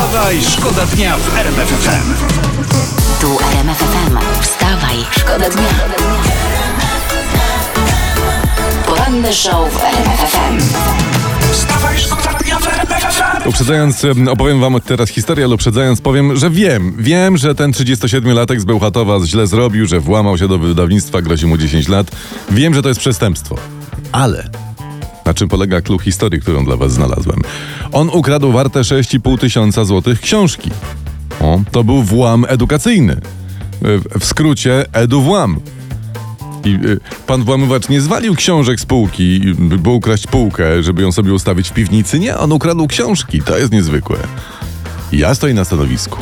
Wstawaj, szkoda dnia w RMF FM. Tu RMF FM. Wstawaj, szkoda dnia. Poranny show w RMF FM. Wstawaj, szkoda dnia w RMF FM. Uprzedzając, em, opowiem wam teraz historię, ale uprzedzając powiem, że wiem, wiem, że ten 37-latek z Bełchatowa źle zrobił, że włamał się do wydawnictwa, grozi mu 10 lat. Wiem, że to jest przestępstwo. Ale na czym polega klucz historii, którą dla was znalazłem? On ukradł warte 6,5 tysiąca złotych książki. O, to był włam edukacyjny. W, w skrócie edu-włam. I y, pan włamywacz nie zwalił książek z półki, y, by ukraść półkę, żeby ją sobie ustawić w piwnicy. Nie, on ukradł książki. To jest niezwykłe. Ja stoję na stanowisku.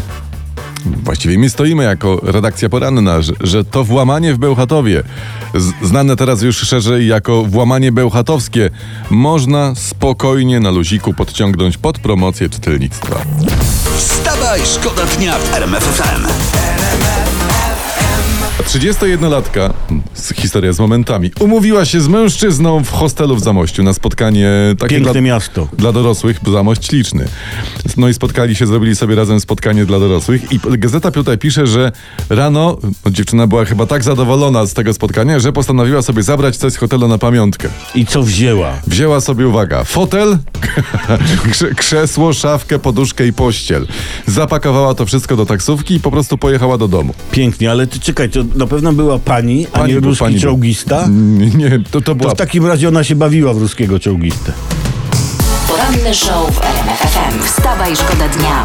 Właściwie my stoimy jako redakcja poranna, że, że to włamanie w Bełchatowie, znane teraz już szerzej jako włamanie bełchatowskie, można spokojnie na luziku podciągnąć pod promocję czytelnictwa. Wstawaj, szkoda dnia w RMF FM. 31-latka, z- historia z momentami, umówiła się z mężczyzną w hostelu w Zamościu na spotkanie takie Piękne dla, miasto. dla dorosłych, Zamość liczny. No i spotkali się, zrobili sobie razem spotkanie dla dorosłych i Gazeta tutaj pisze, że rano no, dziewczyna była chyba tak zadowolona z tego spotkania, że postanowiła sobie zabrać coś z hotelu na pamiątkę. I co wzięła? Wzięła sobie, uwaga, fotel, krze- krzesło, szafkę, poduszkę i pościel. Zapakowała to wszystko do taksówki i po prostu pojechała do domu. Pięknie, ale ty czekaj, to na pewno była pani, a Pani nie był- ruski pani czołgista? Nie, nie to, to To była w takim razie ona się bawiła w ruskiego czołgistę. Poranny show w RMF FM. Wstawaj, szkoda dnia.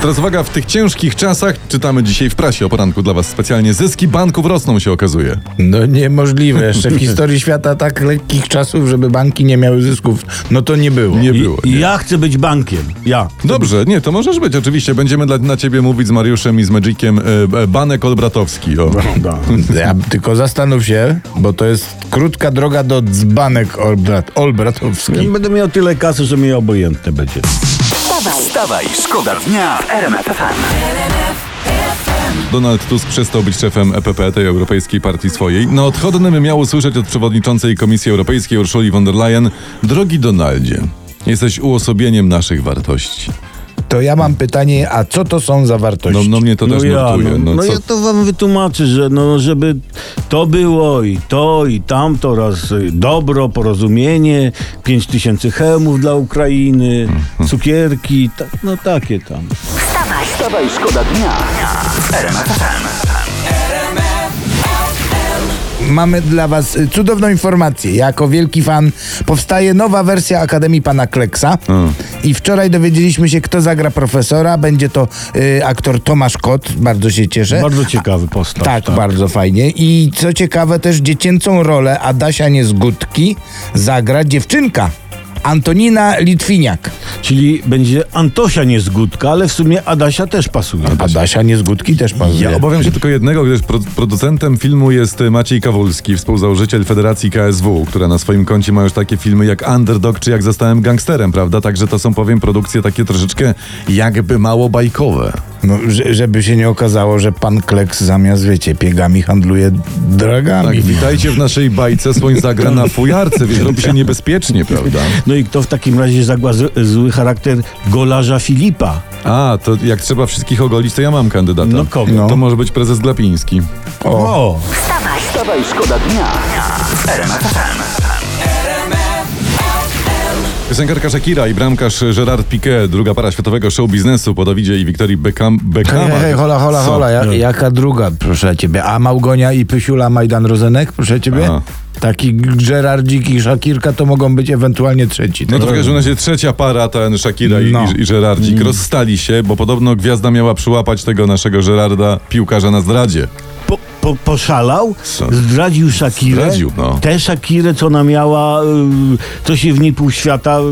Teraz uwaga, w tych ciężkich czasach czytamy dzisiaj w prasie o poranku dla was specjalnie. Zyski banków rosną się okazuje. No niemożliwe. Jeszcze w historii świata tak lekkich czasów, żeby banki nie miały zysków, no to nie było. Nie było. Nie. ja chcę być bankiem. Ja. Dobrze, nie, to możesz być, oczywiście. Będziemy dla, na ciebie mówić z Mariuszem i z Magiciem e, e, Banek Olbratowski. O. Da. Ja, tylko zastanów się, bo to jest krótka droga do dzbanek Olbrat, Olbratowski. Ja będę miał tyle kasy, że mi obojętne będzie. Wstawaj, Wstawaj, szkoda dnia w RMF. Donald Tusk przestał być szefem EPP, tej Europejskiej Partii swojej. Na odchodnym miał usłyszeć od przewodniczącej Komisji Europejskiej Urszuli von der Leyen Drogi Donaldzie, jesteś uosobieniem naszych wartości. To ja mam pytanie, a co to są za No, wartości? no mnie to też ja, nurtuje. no, No, no ja to wam wytłumaczę, że no, żeby to było i to i tamto raz y, dobro, porozumienie, pięć tysięcy hełmów dla Ukrainy, cukierki, ta, no takie tam. wstawaj. Wstawaj, szkoda dnia FM. Mamy dla was y, cudowną informację. Jako wielki fan powstaje nowa wersja Akademii Pana Kleksa i wczoraj dowiedzieliśmy się, kto zagra profesora. Będzie to y, aktor Tomasz Kot, bardzo się cieszę. Bardzo ciekawy postaw. Tak, bardzo fajnie. I co ciekawe, też dziecięcą rolę Adasia Niezgódki zagra dziewczynka. Antonina Litwiniak. Czyli będzie Antosia niezgódka, ale w sumie Adasia też pasuje. Adasia Niezgódki też pasuje. Ja obawiam się tylko jednego, gdyż pro, producentem filmu jest Maciej Kawulski, współzałożyciel Federacji KSW, która na swoim koncie ma już takie filmy jak Underdog czy Jak Zostałem Gangsterem, prawda? Także to są, powiem, produkcje takie troszeczkę jakby mało bajkowe. No, że, żeby się nie okazało, że pan Kleks zamiast, wiecie, piegami handluje dragami. Tak, witajcie w naszej bajce, słoń zagra na fujarce, więc robi się niebezpiecznie, prawda? No i kto w takim razie zagła z, zły charakter golarza Filipa? A, to jak trzeba wszystkich ogolić, to ja mam kandydata. No kogo? To No. może być prezes Glapiński. O! Wstawaj, Wstawaj, szkoda dnia. Piosenkarka Shakira i bramkarz Gerard Piqué, druga para światowego show biznesu po Dawidzie i Wiktorii Beckham, Hej, Beckhama. hej, hej, hola, hola, Co? hola. Ja, jaka druga, proszę ciebie? A Małgonia i Pysiula Majdan Rozenek, proszę ciebie? Aha. Taki Gerardzik i Szakirka to mogą być ewentualnie trzeci. No to Tak? w każdym razie trzecia para, ten Shakira i, No. i, i Gerardzik, rozstali się, bo podobno gwiazda miała przyłapać tego naszego Gerarda, piłkarza na zdradzie. Po, po, poszalał? Zdradził Shakirę? Zdradził, no. Tę Shakirę, co ona miała, y, co się w niej pół świata... y,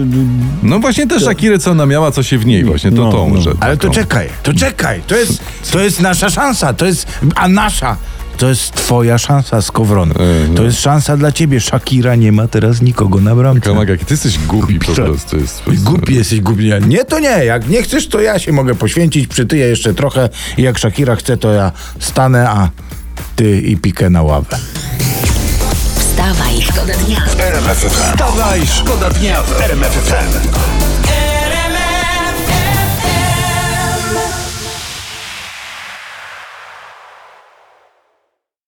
No właśnie tę Shakirę, co ona miała, co się w niej, właśnie to No, tą, no. że Ale to taką. czekaj, to czekaj. To jest, to jest nasza szansa. To jest, a nasza. To jest twoja szansa, Skowron. E, no. To jest szansa dla ciebie. Shakira nie ma teraz nikogo na bramce. Kamak, jaki ty jesteś głupi po prostu. Jest, Głupi jesteś, głupi. Nie, to nie. Jak nie chcesz, to ja się mogę poświęcić, przytyję jeszcze trochę i jak Shakira chce, to ja stanę, a ty i pikę na ławę. wstawaj, szkoda dnia. RMF FM. Wstawaj, szkoda dnia w RMF FM.